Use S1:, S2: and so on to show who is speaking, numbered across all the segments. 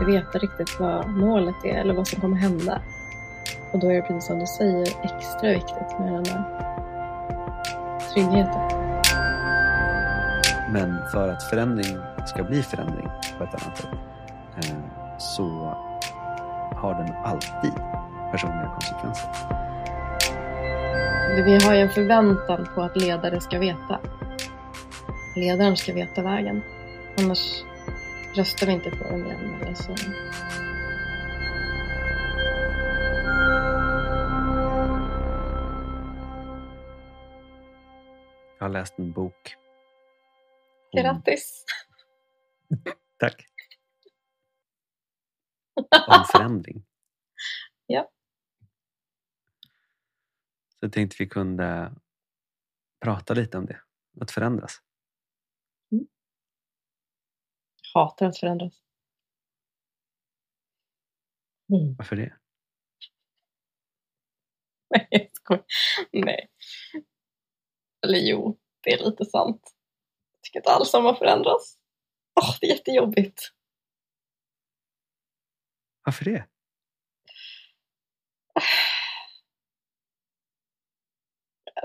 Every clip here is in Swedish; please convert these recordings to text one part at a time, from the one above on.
S1: inte veta riktigt vad målet är eller vad som kommer hända. Och då är det precis som du säger extra viktigt med den där tryggheten.
S2: Men för att förändring ska bli förändring på ett annat sätt eh, så har den alltid personliga konsekvenser.
S1: Vi har ju en förväntan på att ledare ska veta. Ledaren ska veta vägen. Annars röstar vi inte på dem igen. Eller så.
S2: Jag har läst en bok. om-
S1: Grattis!
S2: Tack. Om förändring.
S1: Ja.
S2: Så jag tänkte vi kunde prata lite om det. Att förändras.
S1: Jag hatar att förändras. Mm.
S2: Varför det?
S1: Nej, jag skojar. Nej. Eller jo, det är lite sant. Jag tycker inte alls om att förändras. Åh, det är jättejobbigt.
S2: Varför det?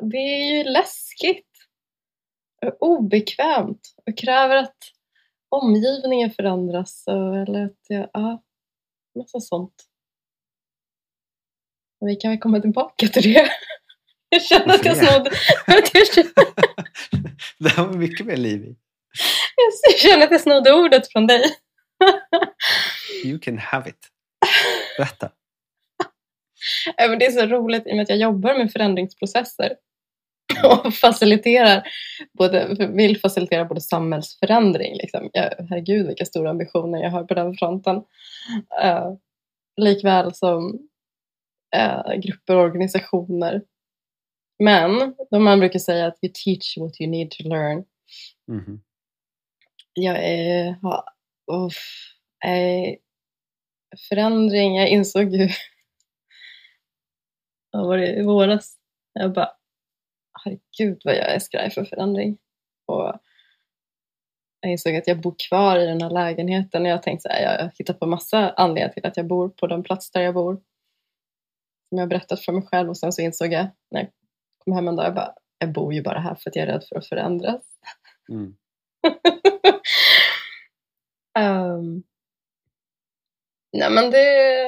S1: Det är ju läskigt. Och obekvämt. Och kräver att omgivningen förändras. Eller att jag, ja, massa sånt. Men vi kan väl komma tillbaka till det. Jag känner att jag snodde...
S2: Det här var mycket mer liv i.
S1: Jag känner att jag snodde ordet från dig.
S2: You can have it. Berätta.
S1: Det är så roligt i och med att jag jobbar med förändringsprocesser och faciliterar både, vill facilitera både samhällsförändring. Liksom. Jag, herregud vilka stora ambitioner jag har på den fronten. Uh, likväl som eh, grupper och organisationer. Men de man brukar säga att you teach what you need to learn.
S2: Mhm.
S1: Jag är, har, uff, är förändring, jag insåg ju vad var det i våras? Jag bara, herregud vad jag är skraj för förändring. Och jag insåg att jag bor kvar i den här lägenheten och jag tänkte så här, jag hittar på massa anledningar till att jag bor på den plats där jag bor. Som jag berättat för mig själv och sen så insåg jag när jag kom hem en dag, jag bara, jag bor ju bara här för att jag är rädd för att förändras.
S2: Mm.
S1: um, nej men det...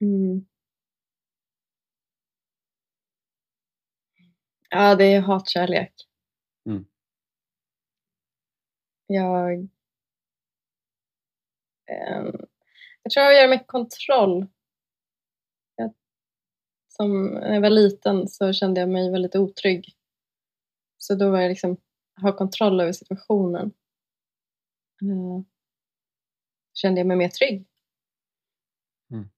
S1: Mm. Ja, det är hatkärlek.
S2: Mm.
S1: Jag... ehm, jag tror jag gör med kontroll. Jag, som, när jag var liten så kände jag mig väldigt otrygg. Så då var jag liksom, ha kontroll över situationen. Eh, kände jag mig mer trygg.
S2: Mm.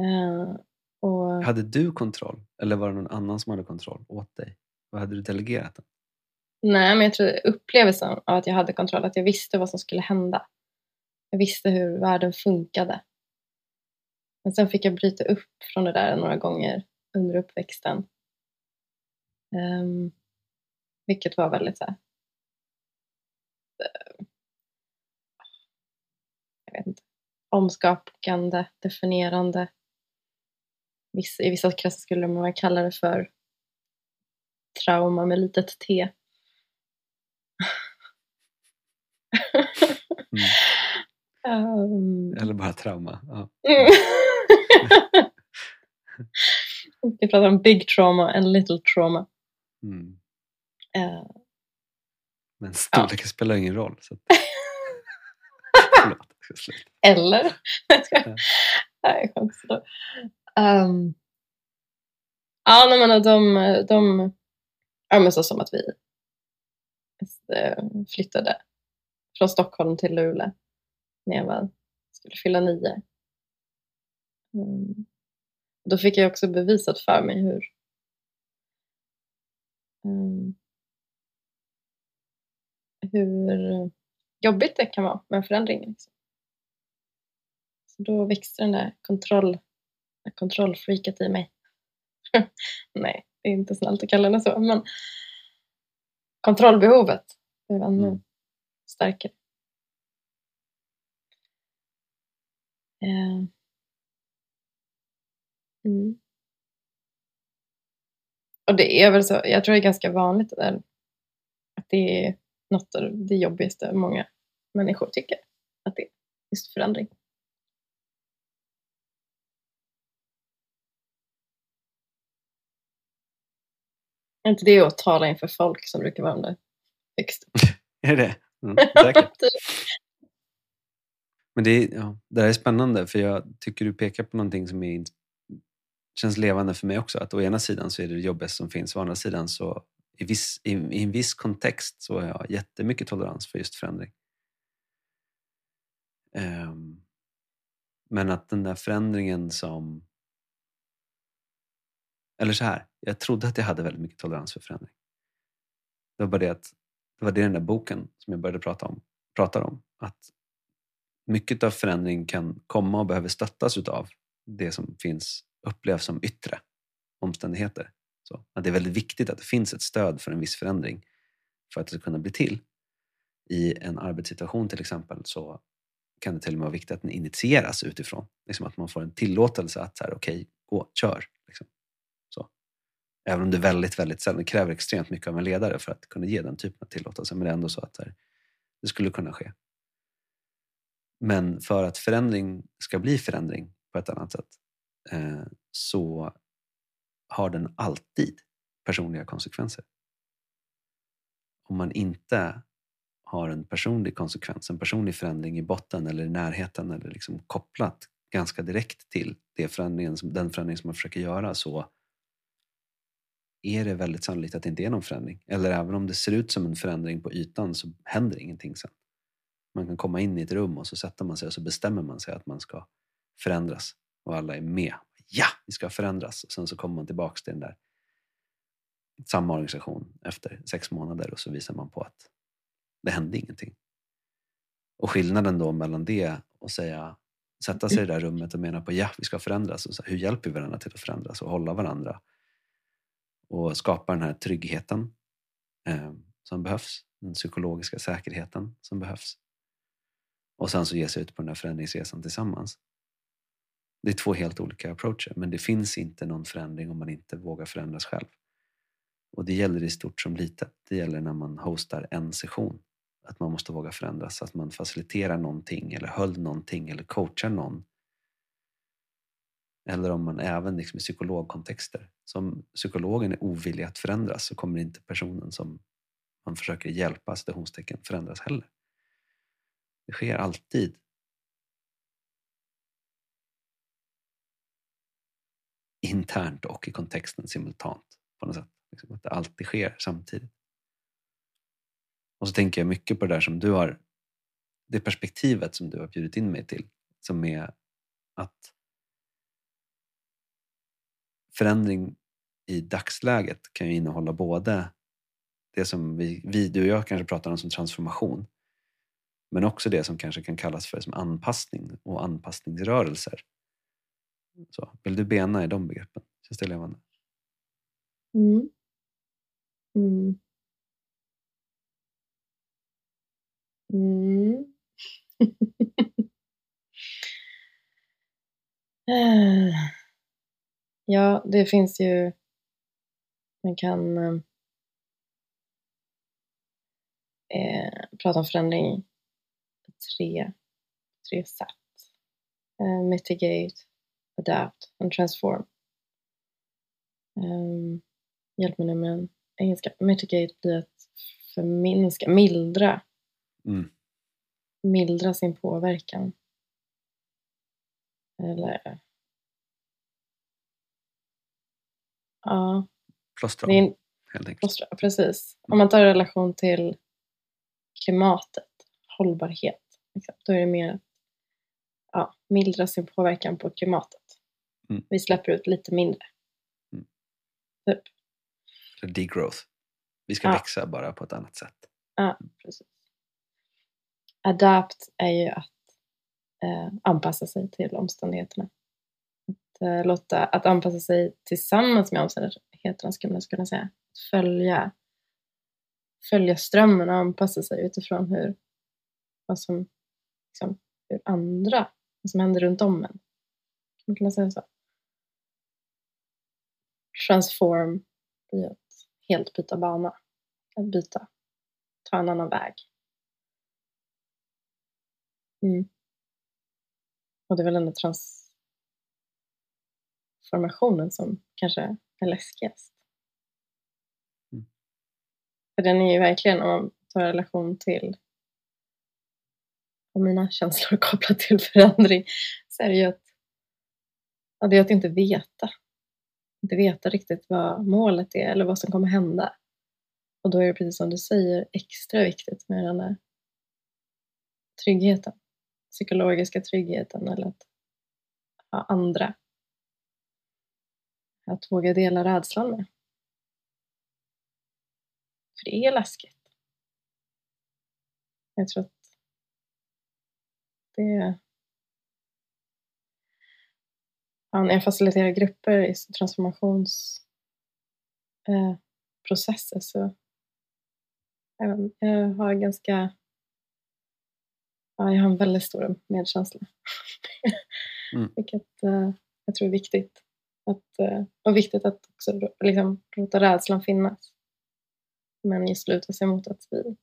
S1: Eh, och,
S2: Hade du kontroll? Eller var det någon annan som hade kontroll åt dig? Vad hade du delegerat? Den?
S1: Nej, men jag tror upplevelsen av att jag hade kontroll, att jag visste vad som skulle hända. Jag visste hur världen funkade. Men sen fick jag bryta upp från det där några gånger under uppväxten. Um, vilket var väldigt så här, eh, jag vet inte, omskakande, definierande. Viss, I vissa kretsar skulle man kalla det för trauma med litet T. Um,
S2: Eller bara trauma? Ja.
S1: mm. Vi pratar om big trauma and little trauma.
S2: Mm.
S1: Eh,
S2: Men storleken spelar ingen roll. Så att... Förlåt, jag
S1: eller? Jag.
S2: Ja.
S1: Nej, skämt åsido um, Ja, nej, men eh, de, eh, de ja, men så som att vi eh, flyttade från Stockholm till Luleå när jag var, skulle fylla nio. Mm. Då fick jag också bevisat för mig hur mm, hur jobbigt det kan vara med en förändring. Liksom. Så då växte den där kontroll, kontrollfreaket i mig. Nej, det är inte snällt att kalla det så, men kontrollbehovet blev ännu
S2: Mm.
S1: starkare. Eh, mm. Och det är väl så, jag tror det är ganska vanligt där, att det är något av det jobbigaste många människor tycker att det är, just förändring. Är inte det att tala inför folk som brukar vara där högst upp?
S2: Är det mm, säkert. Men det, är, ja, det här är spännande för jag tycker du pekar på någonting som är, känns levande för mig också. Att å ena sidan så är det det jobbigaste som finns, å andra sidan så i, viss, i, i en viss kontext så har jag jättemycket tolerans för just förändring. Um, men att den där förändringen som... Eller så här, jag trodde att jag hade väldigt mycket tolerans för förändring. Det var bara det att det var det den där boken som jag började prata om pratar om. Att mycket av förändring kan komma och behöver stöttas utav det som finns upplevs som yttre omständigheter. Så, att det är väldigt viktigt att det finns ett stöd för en viss förändring för att det ska kunna bli till. I en arbetssituation till exempel så kan det till och med vara viktigt att den initieras utifrån. Liksom att man får en tillåtelse att okej, okay, gå, kör. Även om det väldigt, väldigt sällan kräver extremt mycket av en ledare för att kunna ge den typen av tillåtelse. Men det är ändå så att här, det skulle kunna ske. Men för att förändring ska bli förändring på ett annat sätt eh, så har den alltid personliga konsekvenser. Om man inte har en personlig konsekvens, en personlig förändring i botten eller i närheten eller liksom kopplat ganska direkt till det förändringen, den förändring som man försöker göra så är det väldigt sannolikt att det inte är någon förändring. Eller även om det ser ut som en förändring på ytan så händer ingenting sen. Man kan komma in i ett rum och så sätter man sig och så bestämmer man sig att man ska förändras och alla är med. Ja, vi ska förändras! Och sen så kommer man tillbaks till den där samma organisation efter sex månader och så visar man på att det hände ingenting. Och skillnaden då mellan det och säga, sätta sig i det där rummet och mena på ja, vi ska förändras. Och så, hur hjälper vi varandra till att förändras och hålla varandra? Och skapa den här tryggheten eh, som behövs. Den psykologiska säkerheten som behövs. Och sen så ge sig ut på den här förändringsresan tillsammans. Det är två helt olika approacher men det finns inte någon förändring om man inte vågar förändras själv. Och det gäller i stort som litet. Det gäller när man hostar en session. Att man måste våga förändras, att man faciliterar någonting eller höll någonting eller coachar någon. Eller om man även liksom i psykologkontexter. Som psykologen är ovillig att förändras så kommer inte personen som man försöker hjälpa, citationstecken, förändras heller. Det sker alltid internt och i kontexten simultant på något sätt. Liksom att det alltid sker samtidigt. Och så tänker jag mycket på det där som du har, det perspektivet som du har bjudit in mig till, som är att förändring i dagsläget kan ju innehålla både det som vi, vi, du och jag kanske pratar om som transformation, men också det som kanske kan kallas för som anpassning och anpassningsrörelser. Så, vill du bena i de begreppen? Känns det levande?
S1: Mm. Mm. Mm. Eh ja, det finns ju... Man kan eh, prata om förändring i tre, tre sätt. Eh, mitigate, adapt and transform. Um, hjälp mig nu med en engelska. Mitigate blir att förminska, mildra. Mm. Mildra sin påverkan. Eller... Ja.
S2: Plåstra om, helt enkelt.
S1: Plåstra, precis. Om man tar relation till klimatet, hållbarhet, liksom, då är det mer att ja, mildra sin påverkan på klimatet. Mm. Vi släpper ut lite mindre. Mm. Typ.
S2: Degrowth. Vi ska ja. växa bara på ett annat sätt.
S1: Ja, precis. Adapt är ju att eh, anpassa sig till omständigheterna. Att, eh, låta, att anpassa sig tillsammans med omständigheterna skulle man kunna säga. Följa, följa strömmen och anpassa sig utifrån hur, vad som, liksom, hur andra, vad som händer runt om en. Kan man kunna säga så? Transform i att helt byta bana. Att byta. Ta en annan väg. Mm. Och det är väl ändå trans transformationen som kanske är läskigast.
S2: Mm.
S1: För den är ju verkligen, om man tar relation till och mina känslor kopplat till förändring, så är det ju att, ja, det är att inte veta. Inte veta riktigt vad målet är eller vad som kommer hända. Och då är det precis som du säger extra viktigt med den där tryggheten. Psykologiska tryggheten eller att ha andra att våga dela rädslan med. För det är läskigt. Jag tror att det ja, när jag faciliterar grupper i transformationsprocesser eh, så jag, jag har ganska ja, jag har en väldigt stor medkänsla.
S2: Mm.
S1: Vilket uh, jag tror är viktigt. Att, eh, och viktigt att också liksom, låta rädslan finnas. Men just luta sig mot att vi,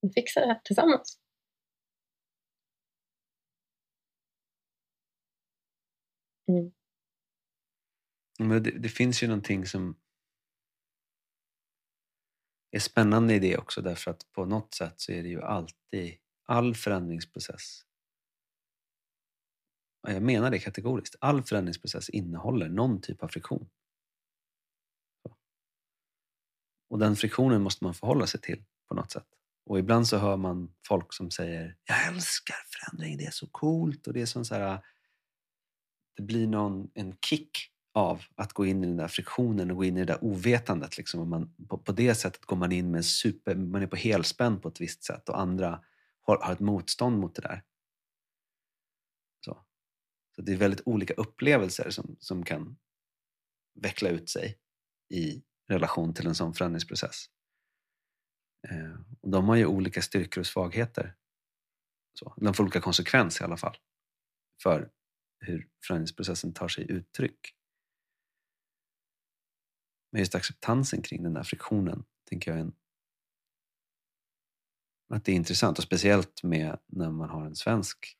S1: vi fixar det här tillsammans. Mm.
S2: Men det, det, finns ju någonting som är spännande i det också därför att på något sätt så är det ju alltid all förändringsprocess jag menar det kategoriskt. All förändringsprocess innehåller någon typ av friktion. Och den friktionen måste man förhålla sig till på något sätt. Och ibland så hör man folk som säger Jag älskar förändring, det är så coolt och det är som så här, Det blir någon, en kick av att gå in i den där friktionen och gå in i det där ovetandet. Liksom. Och man, på, på det sättet går man in med super, man är på helspänn på ett visst sätt och andra har, har ett motstånd mot det där. Så. det är väldigt olika upplevelser som, som kan veckla ut sig i relation till en sån förändringsprocess. Eh, och de har ju olika styrkor och svagheter. Så, de får olika konsekvenser i alla fall för hur förändringsprocessen tar sig uttryck. Men just acceptansen kring den där friktionen tänker jag är en att det är intressant och speciellt med när man har en svensk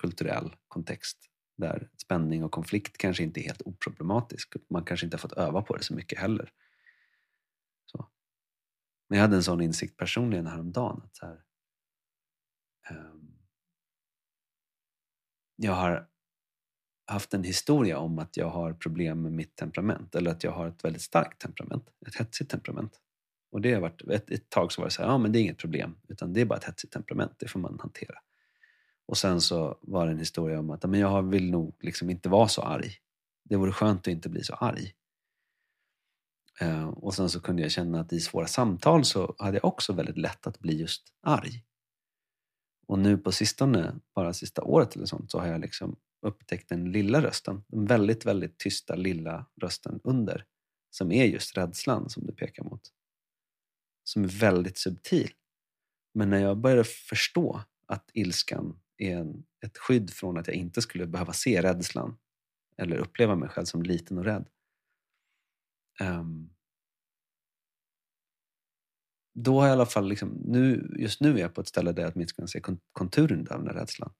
S2: kulturell kontext där spänning och konflikt kanske inte är helt oproblematisk. Man kanske inte har fått öva på det så mycket heller. Så. Men jag hade en sån insikt personligen häromdagen. Att så här, um, jag har haft en historia om att jag har problem med mitt temperament eller att jag har ett väldigt starkt temperament, ett hetsigt temperament. Och det har varit, ett, ett tag så var det så här, ja men det är inget problem, utan det är bara ett hetsigt temperament, det får man hantera. Och sen så var det en historia om att men jag vill nog liksom inte vara så arg. Det vore skönt att inte bli så arg. Eh, och sen så kunde jag känna att i svåra samtal så hade jag också väldigt lätt att bli just arg. Och nu på sistone, bara sista året eller sånt, så har jag liksom upptäckt den lilla rösten. Den väldigt, väldigt tysta lilla rösten under. Som är just rädslan som du pekar mot som är väldigt subtil. Men när jag började förstå att ilskan en, ett skydd från att jag inte skulle behöva se rädslan eller uppleva mig själv som liten och rädd. Um, då har jag i alla fall, liksom, nu, just nu är jag på ett ställe där jag åtminstone kan se konturen av den där rädslan.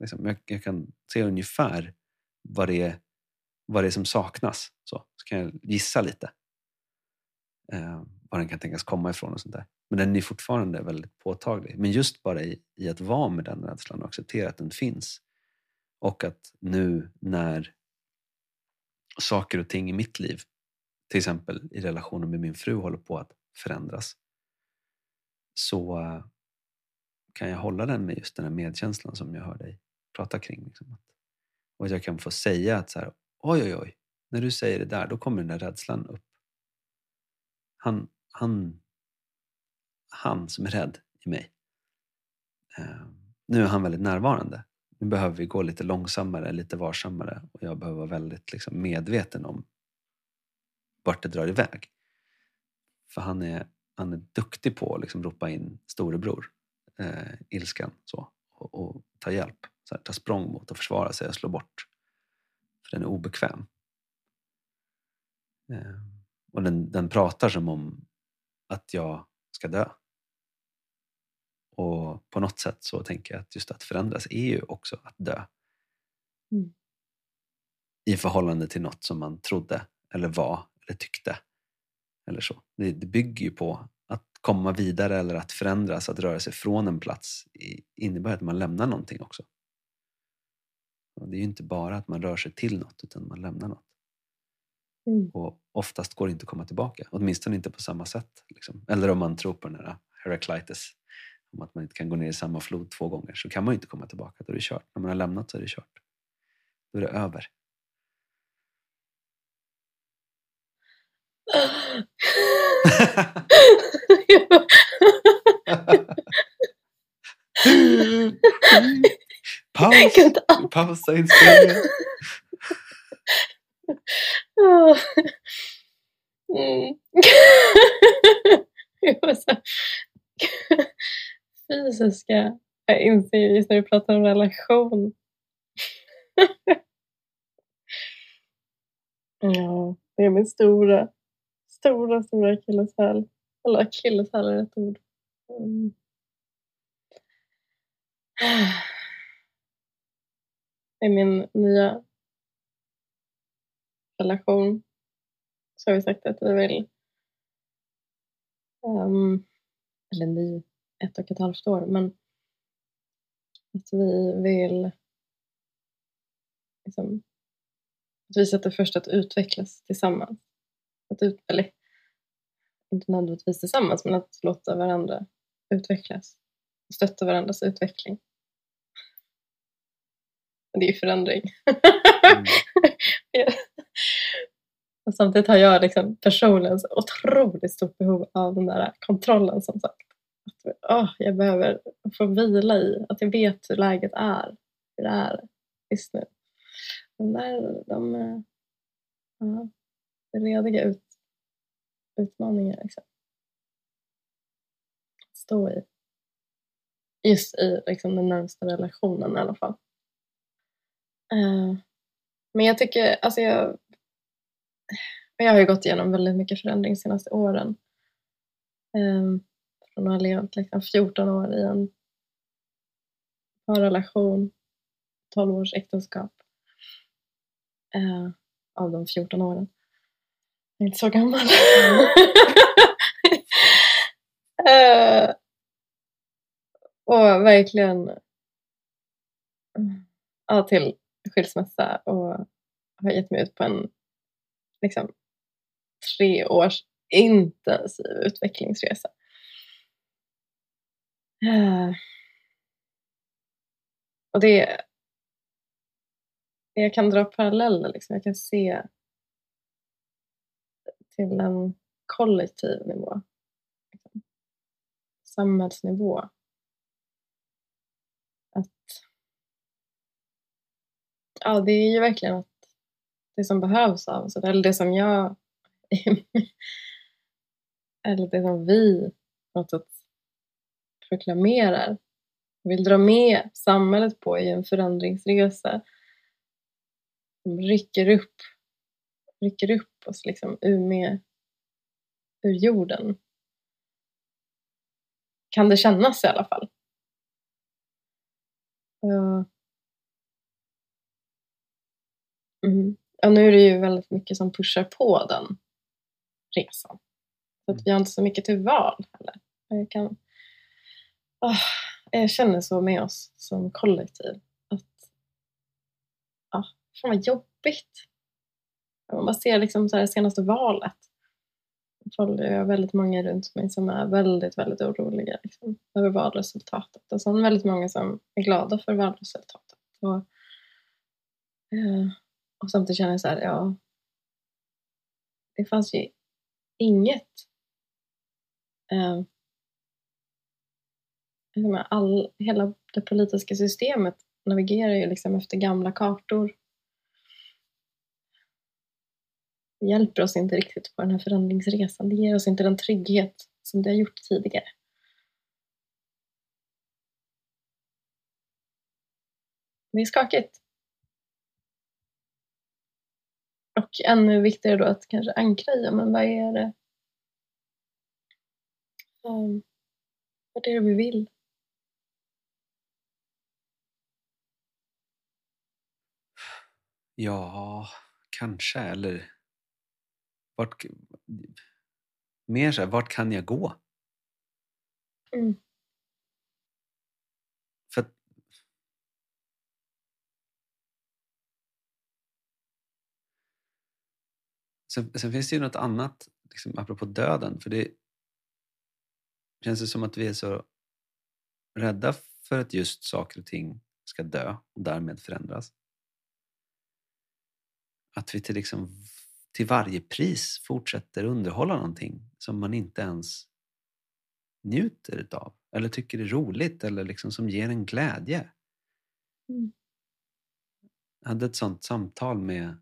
S2: Liksom, jag, jag, kan se ungefär vad det är, vad det är som saknas. Så, så kan jag gissa lite. Um, var den kan tänkas komma ifrån och sånt där. Men den är fortfarande väldigt påtaglig. Men just bara i, i att vara med den rädslan och acceptera att den finns. Och att nu när saker och ting i mitt liv, till exempel i relationen med min fru, håller på att förändras så eh, kan jag hålla den med just den här medkänslan som jag hör dig prata kring. Liksom. Och att jag kan få säga att så här, oj oj oj, när du säger det där då kommer den där rädslan upp. Han, han, han som är rädd i mig. Eh, nu är han väldigt närvarande. Nu behöver vi gå lite långsammare, lite varsammare och jag behöver vara väldigt liksom, medveten om vart det drar iväg. För han är, han är duktig på att liksom, ropa in storebror, eh, ilskan, så, och, och ta hjälp. så här, ta språng mot och försvara sig och slå bort. För den är obekväm. Eh, och den, den pratar som om att jag ska dö. Och på något sätt så tänker jag att just att förändras är ju också att dö.
S1: Mm.
S2: I förhållande till något som man trodde eller var eller tyckte. Eller så. Det, det bygger ju på att komma vidare eller att förändras, att röra sig från en plats innebär att man lämnar någonting också. Och det är ju inte bara att man rör sig till något utan man lämnar något.
S1: Mm.
S2: Och oftast går det inte att komma tillbaka, åtminstone inte på samma sätt. Liksom. Eller om man tror på den här Heraclitus, om att man inte kan gå ner i samma flod två gånger, så kan man ju inte komma tillbaka. Då är det kört. När man har lämnat så är det kört. Då är det över. Paus! Pausa inspelningen.
S1: Mm. Jag så Fysiska. Jag inser just när vi pratar om relation. Ja, det är min stora, stora, stora akilleshäl. Eller akilleshäl är rätt ord. Mm. Ah. är min nya relation så har vi sagt att vi vill ehm, eller ny, ett och ett halvt år, men att vi vill liksom, att vi sätter först att utvecklas tillsammans. Att ut, eller inte nödvändigtvis tillsammans, men att låta varandra utvecklas. Stötta varandras utveckling. Det är förändring.
S2: Mm.
S1: Och samtidigt har jag liksom personligen så otroligt stort behov av den där kontrollen som sagt. Att, oh, jag behöver få vila i att jag vet hur läget är. Hur det är just nu. De där, de eh, ja, rediga ut, utmaningar liksom. Stå i. Just i liksom, den närmsta relationen i alla fall. Uh, men jag tycker, alltså jag jag har ju gått igenom väldigt mycket förändring de senaste åren. Um, från att ha levt liksom 14 år i en parrelation, 12 års äktenskap. Uh, av de 14 åren. Jag är inte så gammal. uh, och verkligen ja, till skilsmässa och har gett mig ut på en liksom, tre års intensiv utvecklingsresa. Eh. Och det jag kan dra paralleller, liksom. jag kan se till en kollektiv nivå. Liksom. Samhällsnivå. Att ja, det är ju verkligen att det som behövs av oss, eller det som jag eller det som vi på något sätt proklamerar vill dra med samhället på i en förändringsresa som rycker upp, rycker upp oss liksom ur, med, ur jorden. Kan det kännas i alla fall. Ja. Mm. Ja, nu är det ju väldigt mycket som pushar på den resan. Så att vi har inte så mycket till val heller. Jag, kan, oh, jag känner så med oss som kollektiv. Att, ja, fan vad jobbigt. Man bara ser liksom så här det senaste valet. Jag följer väldigt många runt mig som är väldigt, väldigt oroliga liksom, över valresultatet. Och sen väldigt många som är glada för valresultatet. Och, eh, och samtidigt känner jag så här, ja, det fanns ju inget eh, all, hela det politiska systemet navigerar ju liksom efter gamla kartor. Det hjälper oss inte riktigt på den här förändringsresan. Det ger oss inte den trygghet som det har gjort tidigare. det är skakigt. Och ännu viktigare då att kanske ankra i, men vad är det um, vad är det vi vill?
S2: Ja, kanske. Eller vart, mer så här, vart kan jag gå?
S1: Mm.
S2: Sen, sen finns det ju något annat, liksom, apropå döden. För det känns det som att vi är så rädda för att just saker och ting ska dö och därmed förändras. Att vi till, liksom, till varje pris fortsätter underhålla någonting som man inte ens njuter utav eller tycker är roligt eller liksom som ger en glädje.
S1: Mm.
S2: Jag hade ett sånt samtal med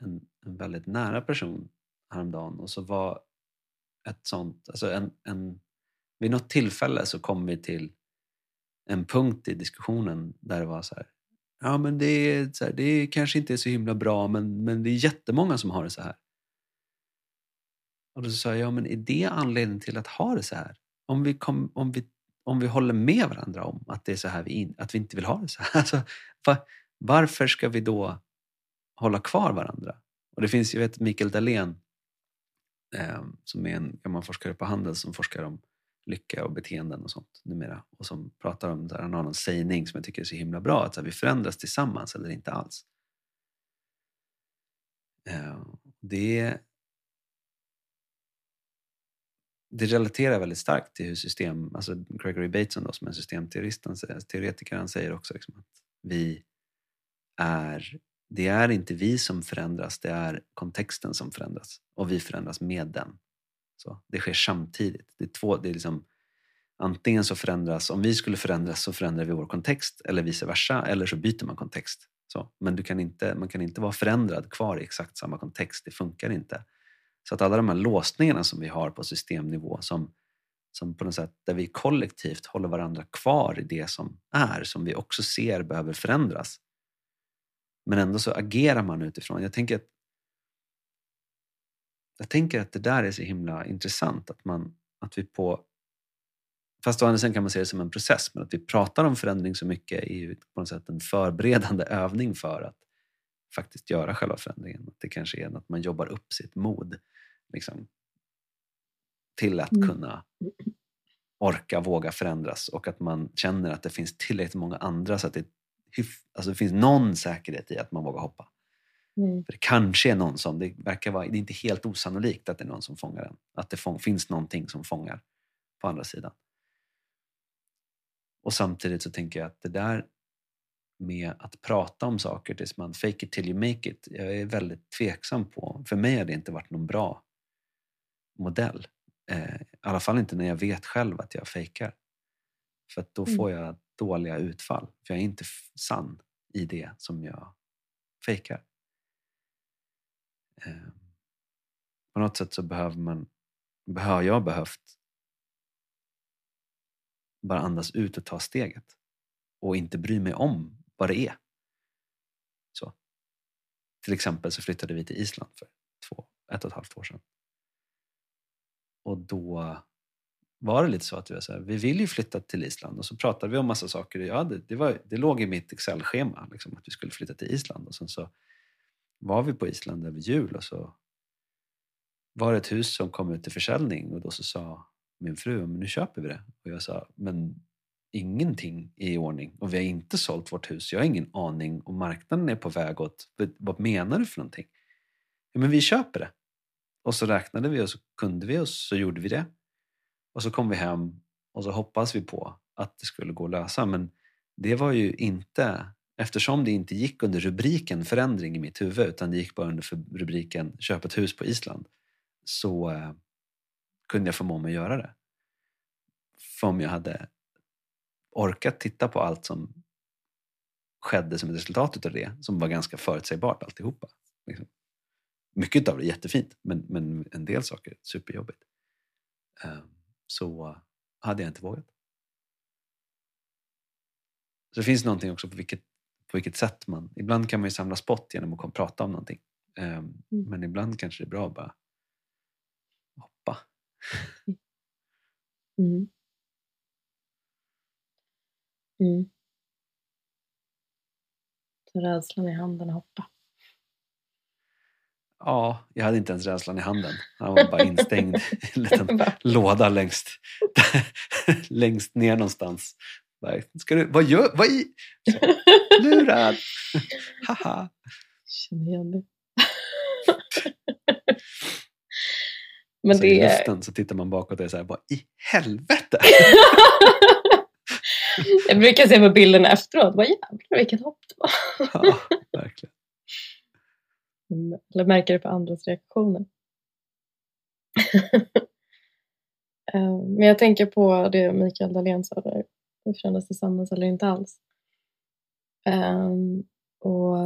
S2: en, en väldigt nära person häromdagen och så var ett sånt, alltså en, en, vid något tillfälle så kom vi till en punkt i diskussionen där det var så här, ja men det, är, så här, det kanske inte är så himla bra men, men det är jättemånga som har det så här. Och då sa jag, ja men är det anledningen till att ha det så här? Om vi, kom, om vi, om vi håller med varandra om att det är så här vi, in, att vi inte vill ha det så här. Alltså, var, varför ska vi då hålla kvar varandra? Och det finns ju vet, Mikael Dahlén eh, som är en gammal forskare på Handels som forskar om lycka och beteenden och sånt numera. Och som pratar om, där han har någon sägning som jag tycker är så himla bra, att här, vi förändras tillsammans eller inte alls. Eh, det, det relaterar väldigt starkt till hur system, alltså Gregory Bateson då, som är systemteoretiker, han säger också liksom att vi är, det är inte vi som förändras, det är kontexten som förändras och vi förändras med den. Så, det sker samtidigt. Det är två, det är liksom, antingen så förändras, om vi skulle förändras så förändrar vi vår kontext eller vice versa, eller så byter man kontext. Så, men du kan inte, man kan inte vara förändrad kvar i exakt samma kontext, det funkar inte. Så att alla de här låsningarna som vi har på systemnivå som, som på något sätt, där vi kollektivt håller varandra kvar i det som är, som vi också ser behöver förändras. Men ändå så agerar man utifrån. Jag tänker att jag tänker att det där är så himla intressant att, man, att vi på Fast å andra sidan kan man se det som en process, men att vi pratar om förändring så mycket är ju på något sätt en förberedande övning för att faktiskt göra själva förändringen. Att det kanske är att man jobbar upp sitt mod liksom, till att mm. kunna orka, våga förändras och att man känner att det finns tillräckligt många andra så att det, alltså det finns någon säkerhet i att man vågar hoppa.
S1: Mm.
S2: För det kanske är någon som, det verkar vara, det är inte helt osannolikt att det är någon som fångar en. Att det fång, finns någonting som fångar på andra sidan. Och samtidigt så tänker jag att det där med att prata om saker tills man fake it till you make it, jag är väldigt tveksam på. För mig har det inte varit någon bra modell. Eh, I alla fall inte när jag vet själv att jag fejkar. För då mm. får jag dåliga utfall. För jag är inte sann i det som jag fejkar. Eh, på något sätt så behöver man, har jag behövt bara andas ut och ta steget och inte bry mig om vad det är. Så. Till exempel så flyttade vi till Island för två, ett och ett halvt år sedan. Och då var det lite så att vi var så här, vi vill ju flytta till Island och så pratade vi om massa saker. Ja, det, det, var, det låg i mitt Excel-schema liksom, att vi skulle flytta till Island och sen så var vi på Island över jul och så var det ett hus som kom ut till försäljning och då så sa min fru, men nu köper vi det. Och jag sa, men ingenting är i ordning och vi har inte sålt vårt hus. Jag har ingen aning och marknaden är på väg åt, vad menar du för någonting? Ja, men vi köper det. Och så räknade vi och så kunde vi och så gjorde vi det. Och så kom vi hem och så hoppas vi på att det skulle gå att lösa. Men det var ju inte, eftersom det inte gick under rubriken förändring i mitt huvud utan det gick bara under rubriken köp ett hus på Island så eh, kunde jag förmå mig att göra det. För om jag hade orkat titta på allt som skedde som ett resultat av det, som var ganska förutsägbart alltihopa. Liksom. Mycket av det är jättefint, men, men en del saker är superjobbigt. Um, så hade jag inte vågat. Så det finns någonting också på vilket, på vilket sätt man... Ibland kan man ju samla spott genom att komma och prata om någonting. Um, Men ibland kanske det är bra att bara hoppa.
S1: Mm. Mm. Ta rädslan i handen och hoppa.
S2: Ja, jag hade inte ens rädslan i handen. Han var bara instängd i en liten låda längst, längst ner någonstans. Bara, Ska du, vad gör vad i? Så, Lurad! Haha!
S1: Känner igen det. Men
S2: så i
S1: det är...
S2: luften så tittar man bakåt och är så här, vad i helvete?
S1: Jag brukar se på bilderna efteråt. Vad jävlar vilket hopp det var.
S2: ja, verkligen.
S1: Eller märker det på andras reaktioner. Eh, Men jag tänker på det Mikael Dahlén sa där. Förändras tillsammans eller inte alls? Ehm, och,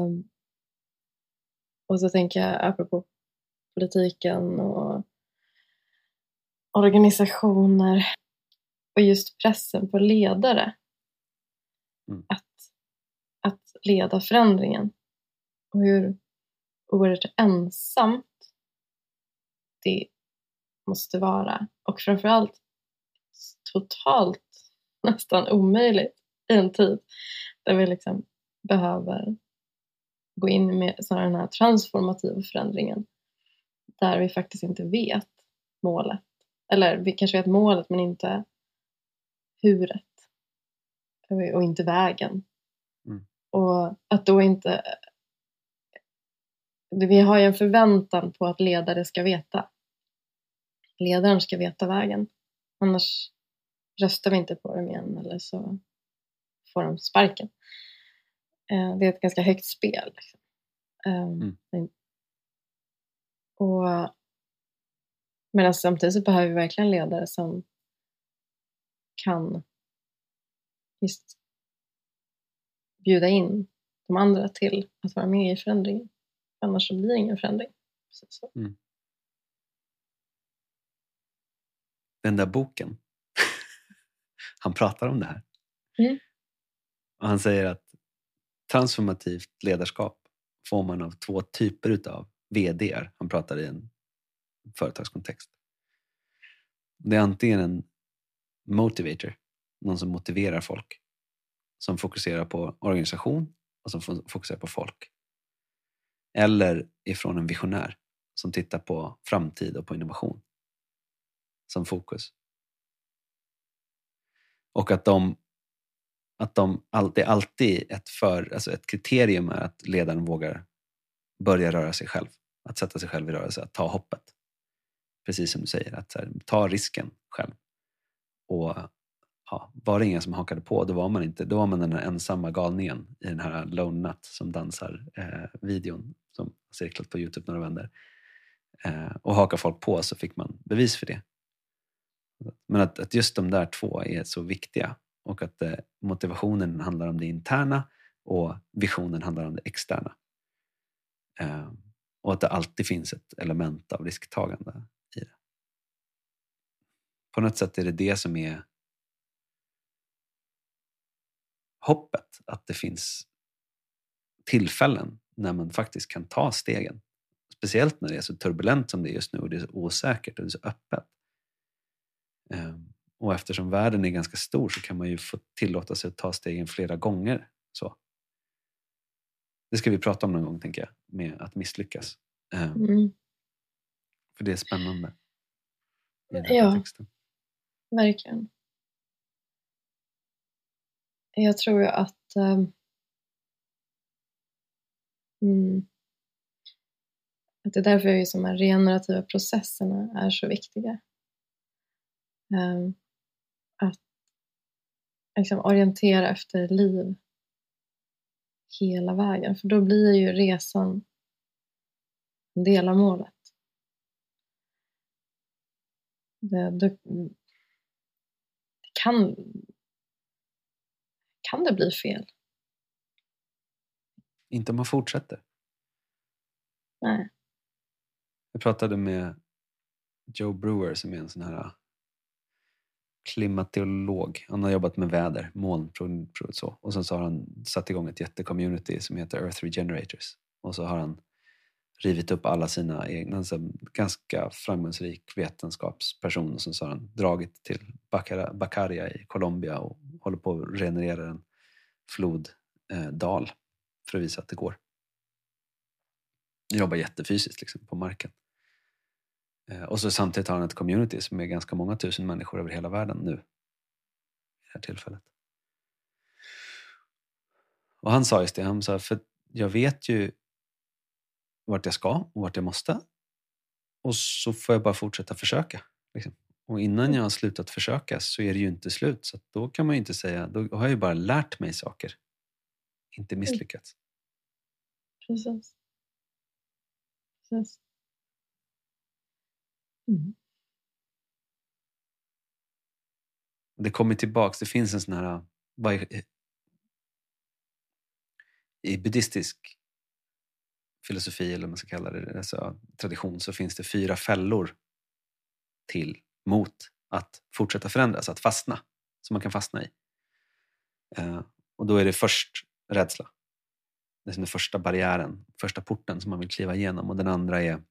S1: och så tänker jag apropå politiken och organisationer och just pressen på ledare.
S2: Mm.
S1: Att, att leda förändringen. Och hur oerhört ensamt det måste vara. Och framförallt totalt nästan omöjligt i en tid där vi liksom behöver gå in med den här transformativa förändringen där vi faktiskt inte vet målet. Eller vi kanske vet målet men inte huret. Och inte vägen.
S2: Mm.
S1: Och att då inte... Vi har ju en förväntan på att ledare ska veta. Ledaren ska veta vägen. Annars röstar vi inte på dem igen eller så får de sparken. Eh, Det är ett ganska högt spel. Liksom. Ehm, men- Och Medan samtidigt så behöver vi verkligen ledare som kan just bjuda in de andra till att vara med i förändringen. Annars så blir det ingen förändring. Så.
S2: Den där boken, han pratar om det här.
S1: Mm.
S2: Och han säger att transformativt ledarskap får man av två typer utav VDR. Han pratar i en företagskontext. Det är antingen en motivator, någon som motiverar folk, som fokuserar på organisation och som fo- fokuserar på folk. Eller ifrån en visionär som tittar på framtid och på innovation som fokus. Och att de, att de alltid, alltid ett, för, alltså ett kriterium är att ledaren vågar börja röra sig själv. Att sätta sig själv i rörelse, att ta hoppet. Precis som du säger, att här, ta risken själv. Och ja, var det ingen som hakade på, då var man inte, då var man den här ensamma galningen i den här Lone Nut som dansar eh, videon som cirklat på Youtube några vänder. Eh, och hakar folk på så fick man bevis för det. Men att, att just de där två är så viktiga och att eh, motivationen handlar om det interna och visionen handlar om det externa. Eh, och att det alltid finns ett element av risktagande i det. På något sätt är det det som är hoppet, att det finns tillfällen när man faktiskt kan ta stegen. Speciellt när det är så turbulent som det är just nu och det är så osäkert och det är så öppet. Ehm, Och eftersom världen är ganska stor så kan man ju få tillåta sig att ta stegen flera gånger. Så. Det ska vi prata om någon gång, tänker jag, med att misslyckas. Ehm,
S1: Mm,
S2: För det är spännande. I den här
S1: Ja.
S2: kontexten.
S1: verkligen. Jag tror ju att um, mm, att det är därför ju som de här regenerativa processerna är så viktiga. Um, att liksom orientera efter liv hela vägen, för då blir ju resan en del av målet. Det, det, det kan, kan det bli fel?
S2: Inte om man fortsätter.
S1: Nej.
S2: Jag pratade med Joe Brewer som är en sån här klimatolog. Han har jobbat med väder, molnprov så. Och sen så har han satt igång ett jättecommunity som heter Earth Regenerators. Och så har han rivit upp alla sina egna, alltså ganska framgångsrik vetenskapsperson och sen så har han dragit till Bacaria i Colombia och håller på att regenerera en floddal eh, för att visa att det går. Jobbar jättefysiskt liksom, på marken. Eh, och så samtidigt har han ett community som är ganska många tusen människor över hela världen nu. I det här tillfället. Och han sa just det, han sa, för jag vet ju vart jag ska och vart jag måste. Och så får jag bara fortsätta försöka. Liksom. Och innan mm. jag har slutat försöka så är det ju inte slut. Så då kan man inte säga, då har jag ju bara lärt mig saker. Inte mm. misslyckats.
S1: Precis. Precis. Mm.
S2: Det kommer tillbaks, det finns en sån här... I buddhistisk filosofi, eller vad man ska kalla det, alltså tradition, så finns det fyra fällor till mot att fortsätta förändras, att fastna, som man kan fastna i. Eh, och då är det först rädsla. Det är den första barriären, första porten som man vill kliva igenom. Och den andra är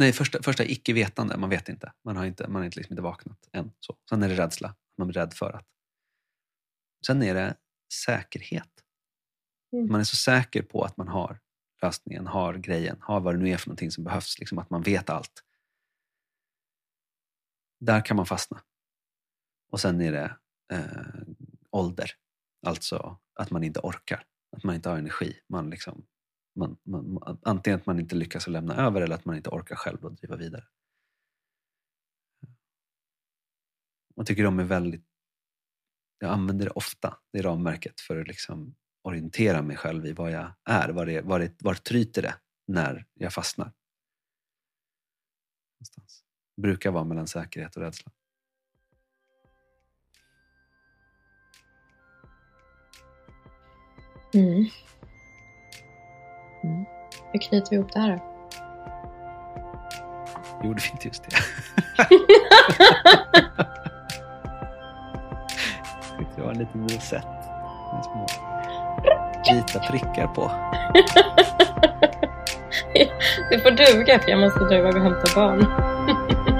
S2: Nej, första, första är icke-vetande. Man vet inte. Man har inte, man har liksom inte vaknat än. Så. Sen är det rädsla. Man blir rädd för att. Sen är det säkerhet. Mm. Man är så säker på att man har lösningen, har grejen, har vad det nu är för någonting som behövs. Liksom att man vet allt. Där kan man fastna. Och sen är det eh, ålder. Alltså att man inte orkar. Att man inte har energi. Man, liksom, man, man, antingen att man inte lyckas att lämna över eller att man inte orkar själv att driva vidare. Jag tycker de är väldigt... Jag använder det ofta, det ramverket, för att liksom orientera mig själv i vad jag är. Var, det, var, det, var tryter det när jag fastnar? Någonstans. Det brukar vara mellan säkerhet och rädsla.
S1: Mm. Mm. Hur knyter vi ihop det här då?
S2: Gjorde vi inte just det? det var en liten rosett med små vita prickar på.
S1: det får duga för jag måste dra iväg och hämta barn.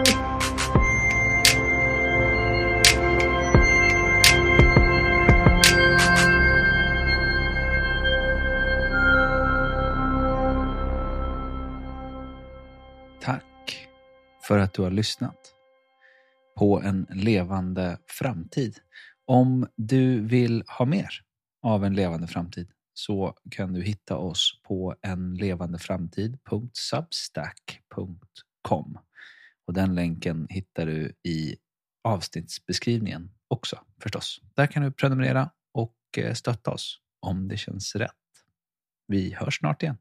S2: för att du har lyssnat på en levande framtid. Om du vill ha mer av en levande framtid så kan du hitta oss på enlevandeframtid.substack.com. Och den länken hittar du i avsnittsbeskrivningen också förstås. Där kan du prenumerera och eh, stötta oss om det känns rätt. Vi hörs snart igen.